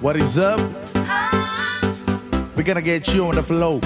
What is up? We're gonna get you on the flow.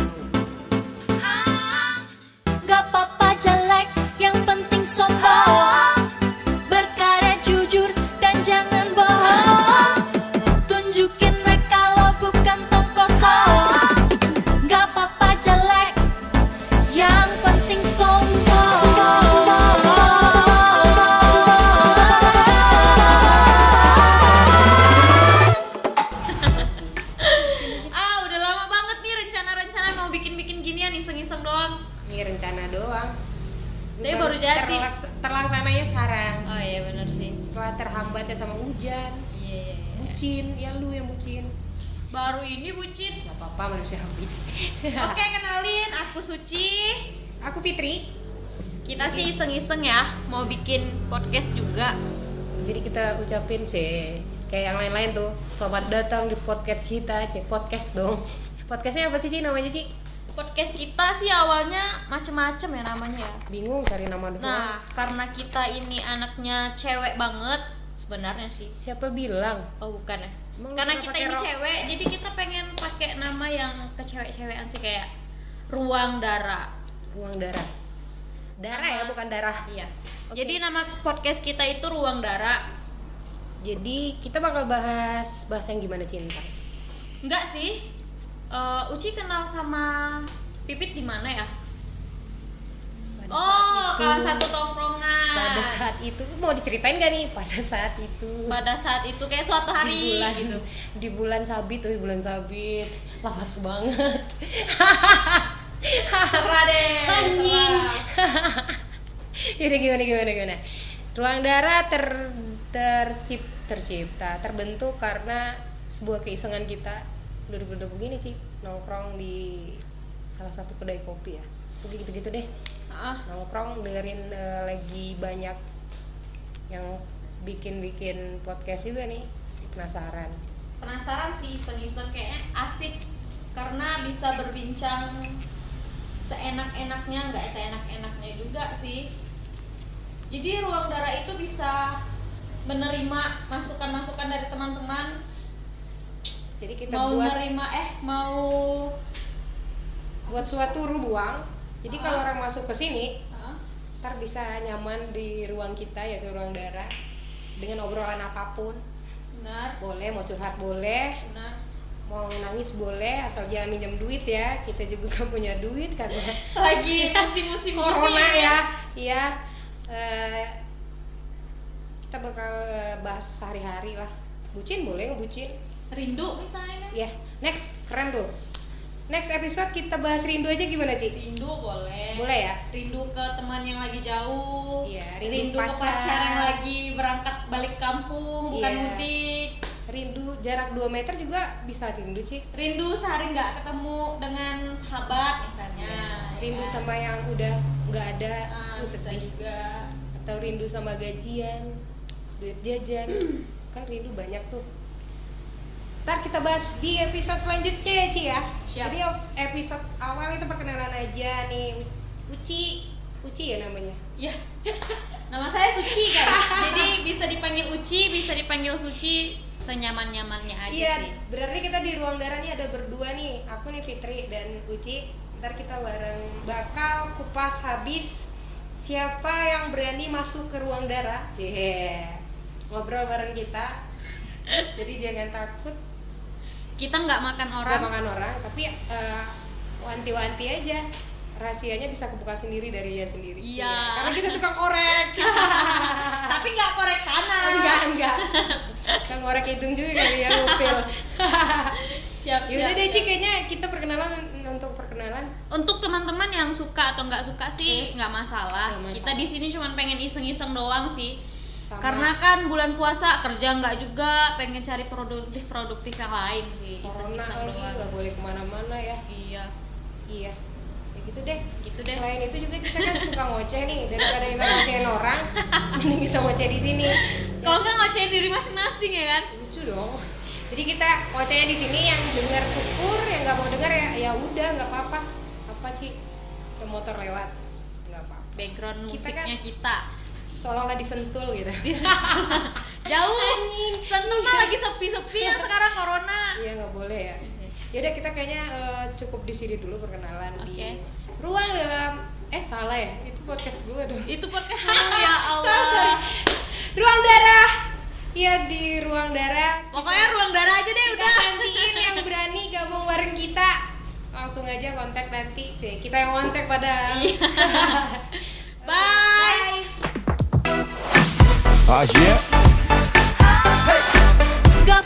Ini rencana doang. Tapi baru jadi. terlaks- terlaksananya sekarang. Oh iya bener sih. Setelah terhambat ya sama hujan, Iya. iya, iya. bucin, ya lu yang bucin. Baru ini bucin. Gak apa-apa manusiawi. Oke, kenalin aku Suci. Aku Fitri. Kita sih iseng-iseng ya mau bikin podcast juga. Jadi kita ucapin sih kayak yang lain-lain tuh. Selamat datang di podcast kita, cek podcast dong. Podcastnya apa sih Ci namanya Ci? Podcast kita sih awalnya macem-macem ya namanya ya. Bingung cari nama doang. Nah, karena kita ini anaknya cewek banget sebenarnya sih. Siapa bilang? Oh bukan ya. Emang Karena kita ini rok? cewek, jadi kita pengen pakai nama yang kecewek-cewekan sih kayak ruang darah. Ruang darah. Darah ya, bukan darah. Iya. Oke. Jadi nama podcast kita itu ruang darah. Jadi kita bakal bahas bahas yang gimana cinta. Enggak sih. Eh, Uci kenal sama Pipit di mana ya? Pada Oh, saat itu- satu tongkrongan. pada saat itu mau diceritain gak nih pada saat itu pada saat itu kayak suatu hari di bulan gitu. di bulan sabit tuh di bulan sabit lawas banget Serah deh. anjing. Yaudah gimana gimana gimana ruang darah ter tercip tercipta terbentuk karena sebuah keisengan kita 2020 gini Cip nongkrong di salah satu kedai kopi ya. Pokoknya gitu-gitu deh. Ah, nongkrong dengerin eh, lagi banyak yang bikin-bikin podcast juga nih. Penasaran. Penasaran sih iseng-iseng kayaknya asik. Karena bisa berbincang seenak-enaknya nggak seenak-enaknya juga sih. Jadi ruang darah itu bisa menerima masukan-masukan dari teman-teman jadi kita mau buat menerima eh mau buat suatu ruang. Jadi Ah. kalau orang masuk ke sini Hah? ntar bisa nyaman di ruang kita yaitu ruang darah dengan obrolan apa pun. Benar. Boleh mau curhat boleh benar. mau nangis boleh asal jangan minjem duit ya. Kita juga kan punya duit karena lagi musim-musim corona ini ya. Iya. Eh, kita bakal eh, bahas sehari-hari lah. Bucin boleh ngebucin rindu misalnya kan? ya next keren tuh. Next episode kita bahas rindu aja gimana Ci? rindu boleh. Boleh ya? Rindu ke teman yang lagi jauh. Iya, rindu, rindu ke pacar. pacar yang lagi berangkat balik kampung bukan Iya. mudik. Rindu jarak 2 meter juga bisa rindu Ci. Rindu sehari nggak ketemu dengan sahabat misalnya. Ya rindu kan? sama yang udah nggak ada Ah, sedih. juga. Atau rindu sama gajian duit jajan. Kan rindu banyak tuh ntar kita bahas di episode selanjutnya ya Ci ya. Siap. jadi episode awal itu perkenalan aja nih. Uci. Uci ya namanya? Ya nama saya Suci guys. Jadi bisa dipanggil Uci bisa dipanggil Suci senyaman nyamannya aja iya sih. berarti kita di ruang darah nih ada berdua nih. Aku nih Fitri dan Uci. Ntar kita bareng. Bakal kupas habis siapa yang berani masuk ke ruang darah. Cie. Ngobrol bareng kita. Jadi jangan takut kita nggak makan orang Gak makan orang tapi eh, wanti-wanti aja rahasianya bisa kebuka sendiri dari dia sendiri Iya. Cie. karena kita tukang korek tapi nggak korek kanan enggak enggak tukang korek hidung juga kali ya ngupil siap Yaudah siap, deh siap. Ci kayaknya kita perkenalan untuk perkenalan untuk teman-teman yang suka atau nggak suka sih nggak masalah. Nggak masalah. kita di sini cuma pengen iseng-iseng doang sih Sama- karena kan bulan puasa kerja nggak juga pengen cari produktif produktif yang lain sih corona lagi nggak boleh ke mana-mana ya. Iya. Iya. Ya gitu deh. Gitu deh. Selain itu juga kita kan suka ngoceh nih. Daripada kita ngocehin orang mending kita ngoceh di sini. Kalau nggak ngocehin diri masing-masing ya kan? Lucu dong. Jadi kita ngocehnya di sini yang dengar syukur yang nggak mau dengar ya ya udah nggak apa-apa. Apa sih? Motor lewat. Nggak apa-apa. Background Kita musiknya kan- kita seolah-olah disentul gitu jauh sentul mah lagi sepi-sepi ya sekarang corona Iya nggak boleh ya. Yaudah kita kayaknya eh, cukup di sini dulu perkenalan di Oke. ruang dalam eh salah ya itu podcast gue dong. Itu podcast lu ya Allah. Sorry, sorry. Ruang darah. Iya di ruang darah. Pokoknya ruang darah aja deh Kita udah. nantiin yang berani gabung bareng kita langsung aja kontak nanti Cek, kita yang kontak pada Ah, yeah. Gak